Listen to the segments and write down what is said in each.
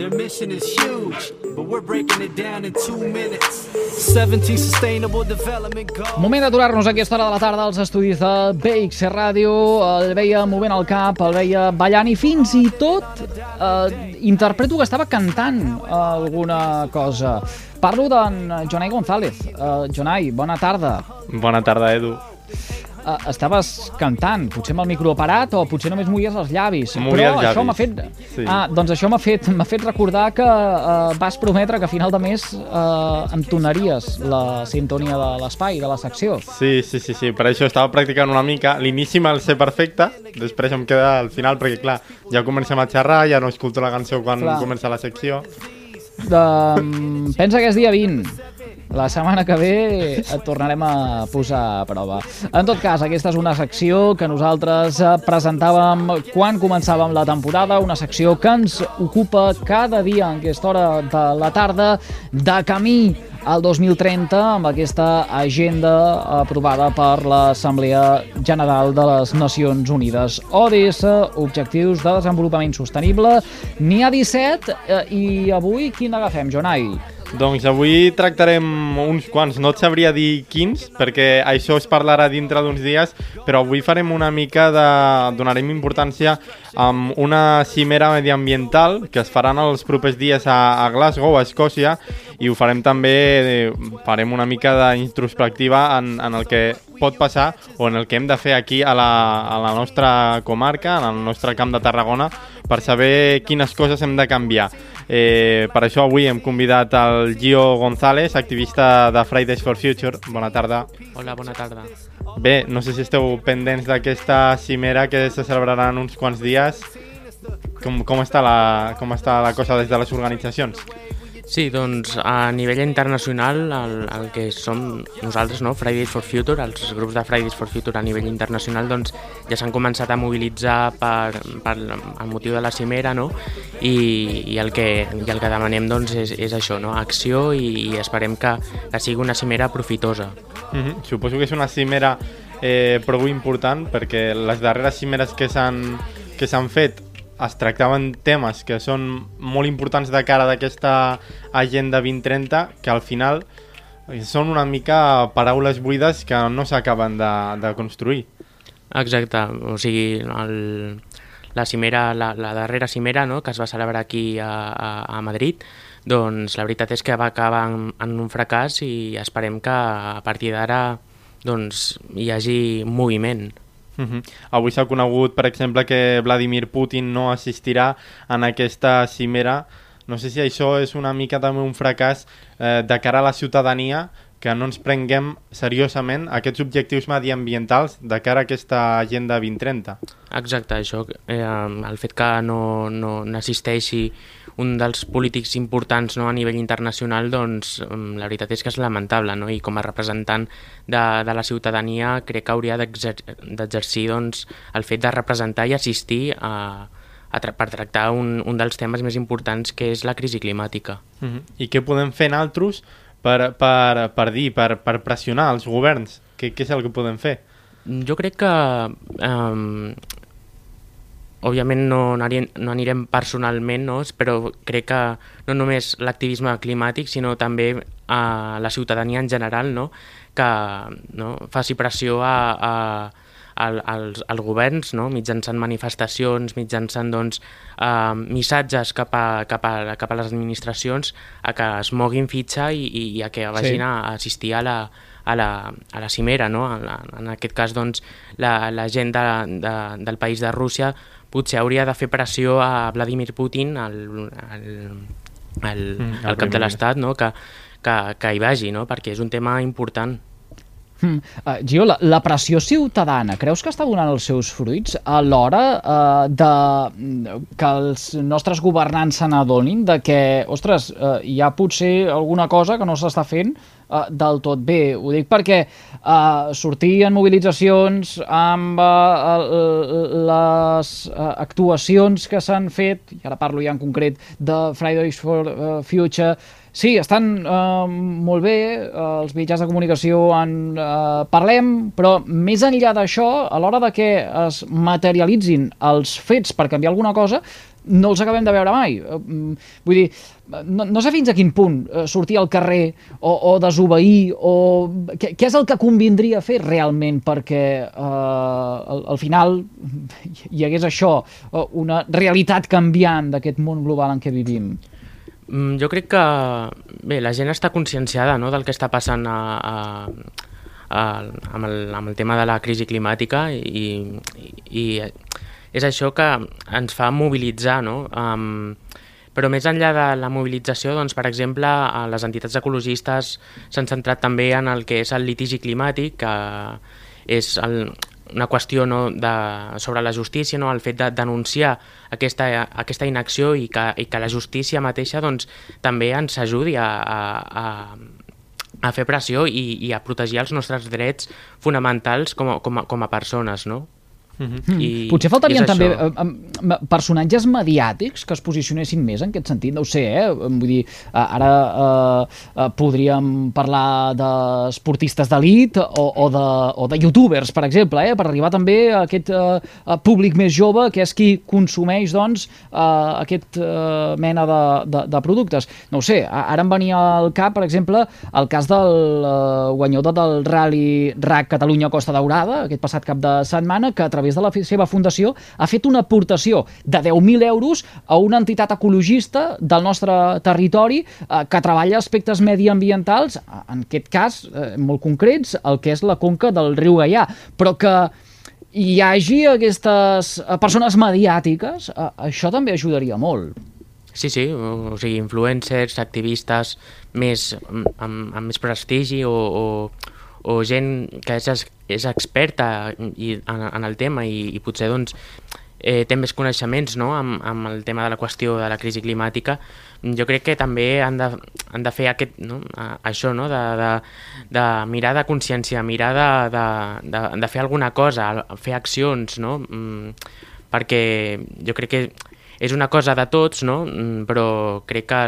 Their mission is huge, but we're breaking it down in two minutes. 17 sustainable development goals. Moment d'aturar-nos a aquesta hora de la tarda als estudis de BX Ràdio. El veia movent el cap, el veia ballant i fins i tot eh, interpreto que estava cantant alguna cosa. Parlo d'en Jonai González. Uh, Jonai, bona tarda. Bona tarda, Edu. Uh, estaves cantant, potser amb el micro parat o potser només movies els llavis. Movia Però els això llavis. m'ha fet... Sí. Ah, doncs això m'ha fet, fet recordar que uh, vas prometre que a final de mes uh, entonaries la sintonia de l'espai, de la secció. Sí, sí, sí, sí, per això estava practicant una mica. L'inici me'l sé perfecte, després em queda al final, perquè clar, ja comencem a xerrar, ja no escolto la cançó quan Clar. comença la secció. Um, pensa que és dia 20. La setmana que ve et tornarem a posar a prova. En tot cas, aquesta és una secció que nosaltres eh, presentàvem quan començàvem la temporada, una secció que ens ocupa cada dia en aquesta hora de la tarda de camí al 2030 amb aquesta agenda aprovada per l'Assemblea General de les Nacions Unides. ODS, Objectius de Desenvolupament Sostenible, n'hi ha 17 eh, i avui quin agafem, Jonai? Doncs avui tractarem uns quants, no et sabria dir quins, perquè això es parlarà dintre d'uns dies, però avui farem una mica de... donarem importància amb una cimera mediambiental que es faran els propers dies a, a Glasgow, a Escòcia, i ho farem també, eh, farem una mica d'introspectiva en, en el que pot passar o en el que hem de fer aquí a la, a la nostra comarca, en el nostre camp de Tarragona, per saber quines coses hem de canviar. Eh, per això avui hem convidat el Gio González, activista de Fridays for Future. Bona tarda. Hola, bona tarda. Bé, no sé si esteu pendents d'aquesta cimera que se celebrarà en uns quants dies. Com, com, està la, com està la cosa des de les organitzacions? Sí, doncs a nivell internacional el, el que som nosaltres, no? Fridays for Future, els grups de Fridays for Future a nivell internacional doncs, ja s'han començat a mobilitzar per, per el motiu de la cimera no? I, i, el que, i el que demanem doncs, és, és això, no? acció i, i esperem que, que sigui una cimera profitosa. Mm -hmm. Suposo que és una cimera eh, prou important perquè les darreres cimeres que s'han que s'han fet es tractaven temes que són molt importants de cara d'aquesta agenda 2030 que al final són una mica paraules buides que no s'acaben de, de construir. Exacte, o sigui, el, la cimera, la, la darrera cimera no, que es va celebrar aquí a, a, a Madrid, doncs la veritat és que va acabar en, en un fracàs i esperem que a partir d'ara doncs, hi hagi moviment. Uh -huh. Avui s'ha conegut, per exemple, que Vladimir Putin no assistirà en aquesta cimera. No sé si això és una mica també un fracàs eh, de cara a la ciutadania que no ens prenguem seriosament aquests objectius mediambientals de cara a aquesta agenda 2030. Exacte, això, eh, el fet que no, no n'assisteixi un dels polítics importants no, a nivell internacional, doncs mm, la veritat és que és lamentable, no? i com a representant de, de la ciutadania crec que hauria d'exer- d'exercir doncs, el fet de representar i assistir a, a tra per tractar un, un dels temes més importants que és la crisi climàtica. Uh -huh. I què podem fer naltros per, per, per dir, per, per pressionar els governs? Què, què és el que podem fer? Jo crec que eh, òbviament no, anirem, no anirem personalment, no? però crec que no només l'activisme climàtic, sinó també a la ciutadania en general, no? que no? faci pressió a, a, al, als, als governs, no? mitjançant manifestacions, mitjançant doncs, eh, missatges cap a, cap, a, cap a les administracions a que es moguin fitxa i, i, i a que vagin Sí. a, a assistir a la, a la, a la cimera, no? En, la, en aquest cas, doncs, la, la gent de, de, del país de Rússia potser hauria de fer pressió a Vladimir Putin, el, el, el, Mm, el el cap de l'Estat, no? que, que, que hi vagi, no? perquè és un tema important. Hmm. Uh, Gio, la, la pressió ciutadana, creus que està donant els seus fruits a l'hora uh, de que els nostres governants se n'adonin de que, ostres, uh, hi ha potser alguna cosa que no s'està fent uh, del tot bé. Ho dic perquè uh, sortir en mobilitzacions amb uh, les uh, actuacions que s'han fet, i ara parlo ja en concret de Fridays for uh, Future, Sí, estan eh, molt bé, eh, els mitjans de comunicació en eh, parlem, però més enllà d'això, a l'hora de que es materialitzin els fets per canviar alguna cosa, no els acabem de veure mai. Eh, mm, vull dir, no, no sé fins a quin punt eh, sortir al carrer o, o desobeir o què, què és el que convindria fer realment perquè eh, al, al final hi hagués això, una realitat canviant d'aquest món global en què vivim. Mm, Jo crec que bé, la gent està conscienciada no, del que està passant a, a, a, amb, el, amb el tema de la crisi climàtica i, i, i és això que ens fa mobilitzar, no? Um, però més enllà de la mobilització, doncs, per exemple, les entitats ecologistes s'han centrat també en el que és el litigi climàtic, que és el, una qüestió no, de, sobre la justícia, no, el fet de denunciar aquesta, aquesta inacció i que, i que la justícia mateixa doncs, també ens ajudi a, a, a, a fer pressió i, i a protegir els nostres drets fonamentals com a, com a, com a persones, no? Mm. I Potser faltarien també això. eh, em- personatges mediàtics que es posicionessin més en aquest sentit, no ho sé, eh? vull dir, ara eh, eh, podríem parlar d'esportistes d'elit o, o, de, o de youtubers, per exemple, eh? per arribar també a aquest eh, públic més jove que és qui consumeix doncs, eh, aquest eh, mena de, de, de productes. No ho sé, ara em venia al cap, per exemple, el cas del eh, guanyador del Rally RAC Catalunya Costa Daurada, aquest passat cap de setmana, que a través de la seva fundació ha fet una aportació de 10.000 euros a una entitat ecologista del nostre territori eh, que treballa aspectes mediambientals, en aquest cas, eh, molt concrets, el que és la conca del riu Gaià, però que hi hagi aquestes eh, persones mediàtiques, eh, això també ajudaria molt. Sí, sí, o, sigui, influencers, activistes més, amb, amb, més prestigi o, o, o gent que és, és experta i, en, en el tema i, i potser doncs, eh, té més coneixements no? amb, amb el tema de la qüestió de la crisi climàtica, jo crec que també han de, han de fer aquest, no? això, no? de, de, de mirar de consciència, mirar de, de, de, de fer alguna cosa, fer accions, no? Mm, perquè jo crec que és una cosa de tots, no? Mm, però crec que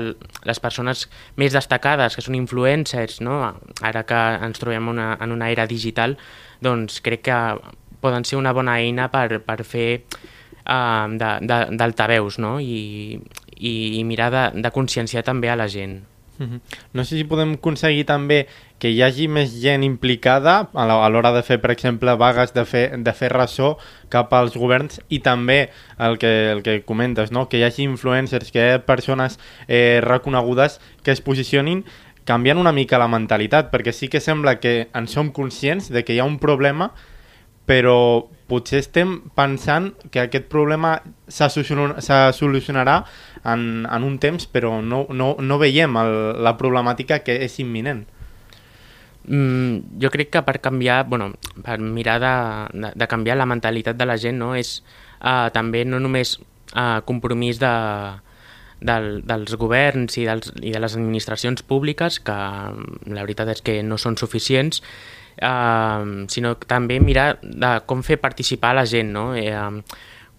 les persones més destacades, que són influencers, no? ara que ens trobem una, en una era digital, doncs crec que poden ser una bona eina per, per fer uh, d'altaveus no? I, i, i mirar de, de conscienciar també a la gent. No sé si podem aconseguir també que hi hagi més gent implicada a l'hora de fer, per exemple, vagues, de fer, de fer ressò cap als governs i també el que, el que comentes, no? que hi hagi influencers, que hi hagi persones eh, reconegudes que es posicionin canviant una mica la mentalitat, perquè sí que sembla que en som conscients de que hi ha un problema, però potser estem pensant que aquest problema se solucionarà en, en un temps, però no, no, no veiem el, la problemàtica que és imminent. Mm, jo crec que per canviar, bueno, per mirar de, de, de canviar la mentalitat de la gent, no, és uh, també no només uh, compromís de, del, dels governs i, dels, i de les administracions públiques, que mm, la veritat és que no són suficients, uh, sinó també mirar de com fer participar la gent, no? Eh,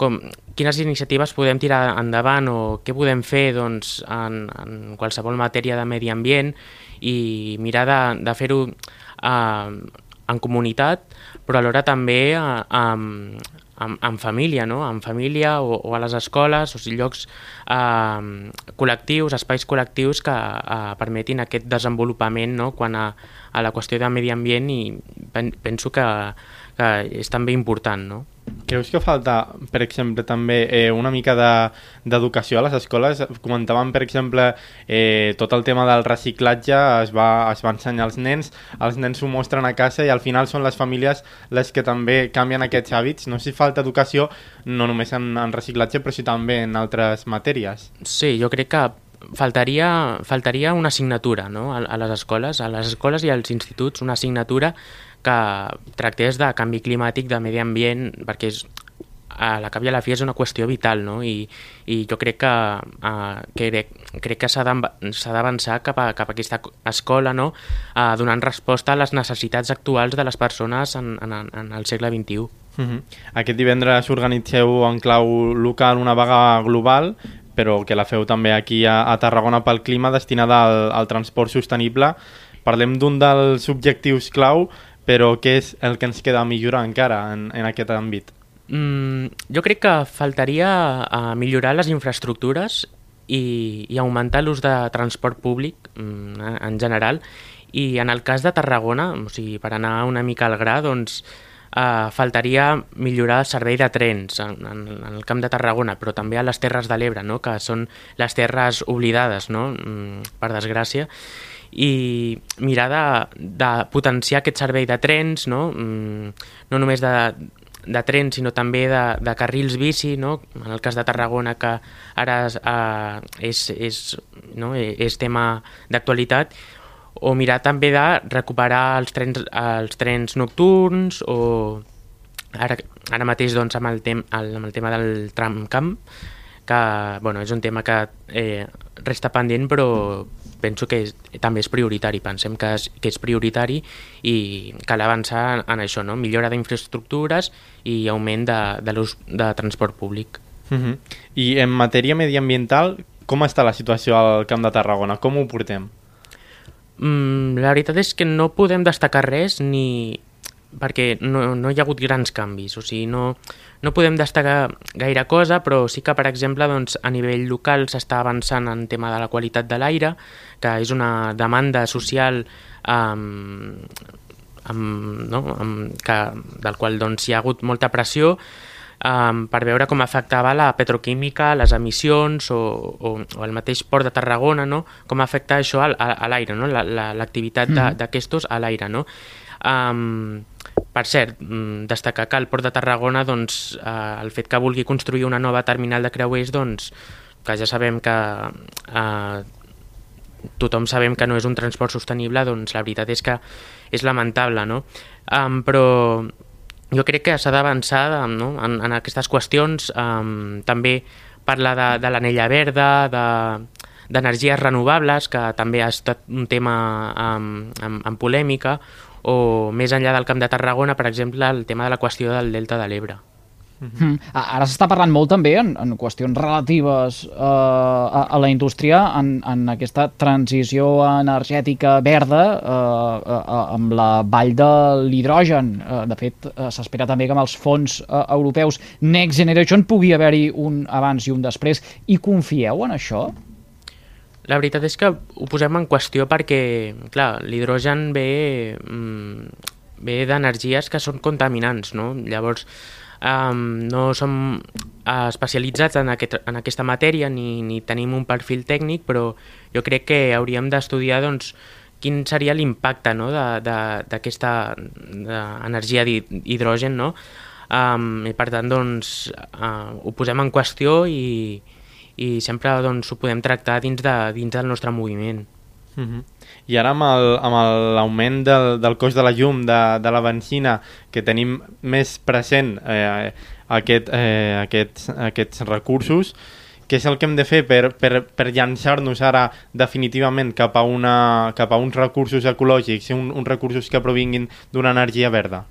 com, quines iniciatives podem tirar endavant o què podem fer doncs, en, en qualsevol matèria de medi ambient i mirar de, de fer-ho eh, en comunitat, però alhora també eh, amb, amb, amb família, no? en família o, o a les escoles, o sigui, llocs eh, col·lectius, espais col·lectius que eh, permetin aquest desenvolupament no? quan a, a la qüestió de medi ambient i pen, penso que, que és també important. No? Creus que falta, per exemple, també eh, una mica de- d'educació a les escoles? Comentàvem, per exemple, eh, tot el tema del reciclatge es va, es va ensenyar als nens, els nens s'ho mostren a casa i al final són les famílies les que també canvien aquests hàbits. No sé si falta educació no només en, en reciclatge, però sí també en altres matèries. Sí, jo crec que faltaria, faltaria una assignatura no? a, a les escoles, a les escoles i als instituts, una assignatura que tractés de canvi climàtic, de medi ambient, perquè és, a la cap i a la fi és una qüestió vital, no? I, i jo crec que, uh, crec, crec que s'ha d'avançar cap, a, cap a aquesta escola, no? Uh, donant resposta a les necessitats actuals de les persones en, en, en el segle XXI. Uh -huh. Aquest divendres organitzeu en clau local una vaga global però que la feu també aquí a, a Tarragona pel clima, destinada al, al transport sostenible. Parlem d'un dels objectius clau, però què és el que ens queda a millorar encara en, en aquest àmbit? Mm, jo crec que faltaria uh, millorar les infraestructures i, i augmentar l'ús de transport públic mm, en general i en el cas de Tarragona, o sigui, per anar una mica al gra, doncs eh, faltaria millorar el servei de trens en, en, en el camp de Tarragona, però també a les Terres de l'Ebre, no? que són les terres oblidades, no? mm, per desgràcia, i mirar de, de potenciar aquest servei de trens, no, mm, no només de, de trens, sinó també de, de carrils bici, no? en el cas de Tarragona, que ara eh, és, és, no? és tema d'actualitat, o mirar també de recuperar els trens, els trens nocturns, o ara, ara mateix doncs, amb, el tem, el, amb el tema del tramcamp, que bueno, és un tema que eh, resta pendent, però penso que és, també és prioritari, pensem que és, que és prioritari i cal avançar en això, no? millora d'infraestructures i augment de, de l'ús de transport públic. Uh -huh. I en matèria mediambiental, com està la situació al Camp de Tarragona? Com ho portem? Mm, la veritat és que no podem destacar res ni perquè no, no hi ha hagut grans canvis, o sigui, no, no podem destacar gaire cosa, però sí que, per exemple, doncs, a nivell local s'està avançant en tema de la qualitat de l'aire, que és una demanda social um, amb, no? amb, que, del qual doncs, hi ha hagut molta pressió um, per veure com afectava la petroquímica, les emissions o, o, o el mateix port de Tarragona, no? com afecta això a, a, a l'aire, no? l'activitat la, la, mm. d'aquestos a l'aire. No? Um, per cert, mm, destacar que el Port de Tarragona, doncs, eh, el fet que vulgui construir una nova terminal de creuers, doncs, que ja sabem que eh, tothom sabem que no és un transport sostenible, doncs la veritat és que és lamentable, no? Um, però jo crec que s'ha d'avançar no? en, en aquestes qüestions, um, també parlar de, de l'anella verda, de d'energies renovables, que també ha estat un tema um, en, en polèmica, o més enllà del Camp de Tarragona, per exemple, el tema de la qüestió del Delta de l'Ebre. Mm. Ara s'està parlant molt també en, en qüestions relatives uh, a, a la indústria en, en aquesta transició energètica verda uh, uh, amb la vall de l'hidrogen. Uh, de fet, uh, s'espera també que amb els fons uh, europeus Next Generation pugui haver-hi un abans i un després. I confieu en això? La veritat és que ho posem en qüestió perquè, clar, l'hidrogen ve, mm, ve d'energies que són contaminants, no? Llavors, um, no som uh, especialitzats en, aquest, en aquesta matèria ni, ni tenim un perfil tècnic, però jo crec que hauríem d'estudiar doncs, quin seria l'impacte no? d'aquesta energia d'hidrogen, no? Um, I per tant, doncs, uh, ho posem en qüestió i, i sempre doncs, ho podem tractar dins, de, dins del nostre moviment. Mhm. -huh. I ara amb l'augment del, del cost de la llum, de, de la benzina, que tenim més present eh, aquest, eh, aquests, aquests recursos, què és el que hem de fer per, per, per llançar-nos ara definitivament cap a, una, cap a uns recursos ecològics un, uns recursos que provinguin d'una energia verda?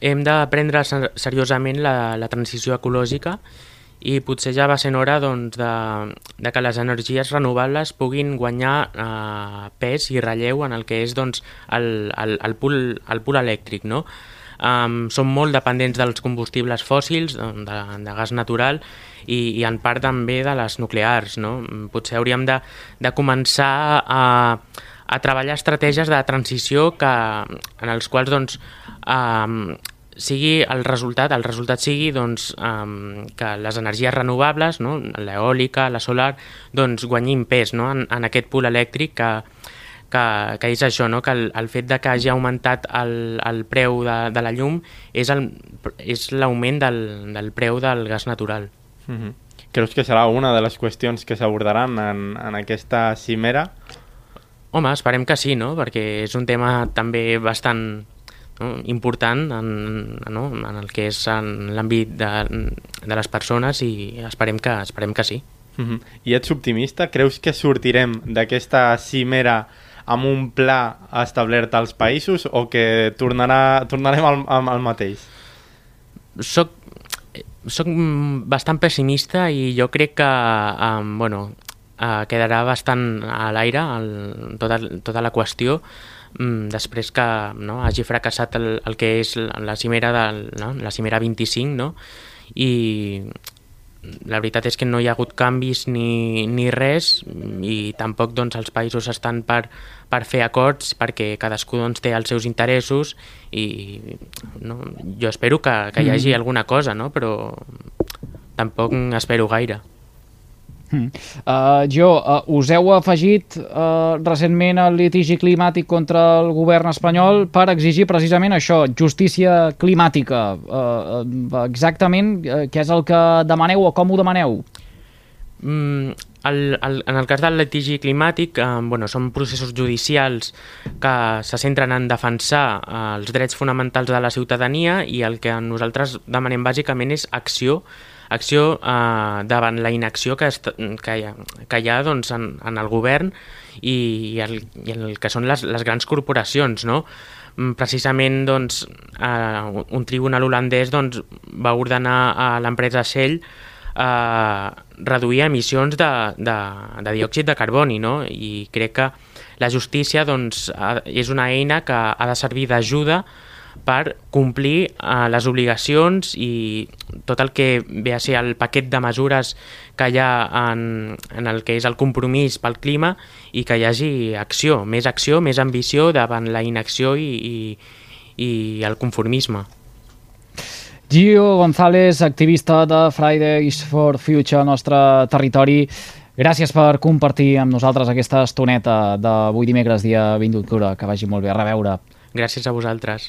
Hem de prendre seriosament la, la transició ecològica i potser ja va sent hora doncs, de, de que les energies renovables puguin guanyar eh, pes i relleu en el que és doncs, el, el, el, pool, el pool elèctric. No? Um, som molt dependents dels combustibles fòssils, de, de gas natural, i, i en part també de les nuclears. No? Potser hauríem de, de començar a, a treballar estratègies de transició que, en els quals doncs, um, sigui el resultat, el resultat sigui doncs, um, que les energies renovables, no? l'eòlica, la solar, doncs guanyin pes no? en, en aquest pool elèctric que, que, que és això, no? que el, el fet de que hagi augmentat el, el preu de, de la llum és l'augment del, del preu del gas natural. Mm -hmm. Creus que serà una de les qüestions que s'abordaran en, en aquesta cimera? Home, esperem que sí, no? perquè és un tema també bastant no? important en, no? en el que és en l'àmbit de, de les persones i esperem que, esperem que sí. Uh -huh. I ets optimista? Creus que sortirem d'aquesta cimera amb un pla establert als països o que tornarà, tornarem al, al, al mateix? Soc, soc mm, bastant pessimista i jo crec que um, bueno, uh, quedarà bastant a l'aire tota, tota la qüestió després que no, hagi fracassat el, el que és la cimera, del, no, la cimera 25 no? i la veritat és que no hi ha hagut canvis ni, ni res i tampoc doncs, els països estan per, per fer acords perquè cadascú doncs, té els seus interessos i no, jo espero que, que hi hagi mm. alguna cosa, no? però tampoc espero gaire. Mm. Uh, jo, uh, us heu afegit uh, recentment el litigi climàtic contra el govern espanyol per exigir precisament això, justícia climàtica. Uh, uh, exactament uh, què és el que demaneu o com ho demaneu? Mm, el, el, en el cas del litigi climàtic, eh, bueno, són processos judicials que se centren en defensar eh, els drets fonamentals de la ciutadania i el que nosaltres demanem bàsicament és acció acció eh, davant la inacció que, est, que hi ha, que hi ha doncs, en, en el govern i, i, el, i el que són les, les grans corporacions, no? Mm, precisament doncs, eh, un tribunal holandès doncs, va ordenar a l'empresa Shell eh, reduir emissions de, de, de diòxid de carboni no? i crec que la justícia doncs, és una eina que ha de servir d'ajuda per complir eh, les obligacions i tot el que ve a ser el paquet de mesures que hi ha en, en el que és el compromís pel clima i que hi hagi acció, més acció, més ambició davant la inacció i, i, i el conformisme. Gio González, activista de Fridays for Future al nostre territori. Gràcies per compartir amb nosaltres aquesta estoneta d'avui dimecres, dia 20 d'octubre. Que vagi molt bé. A reveure. Gràcies a vosaltres.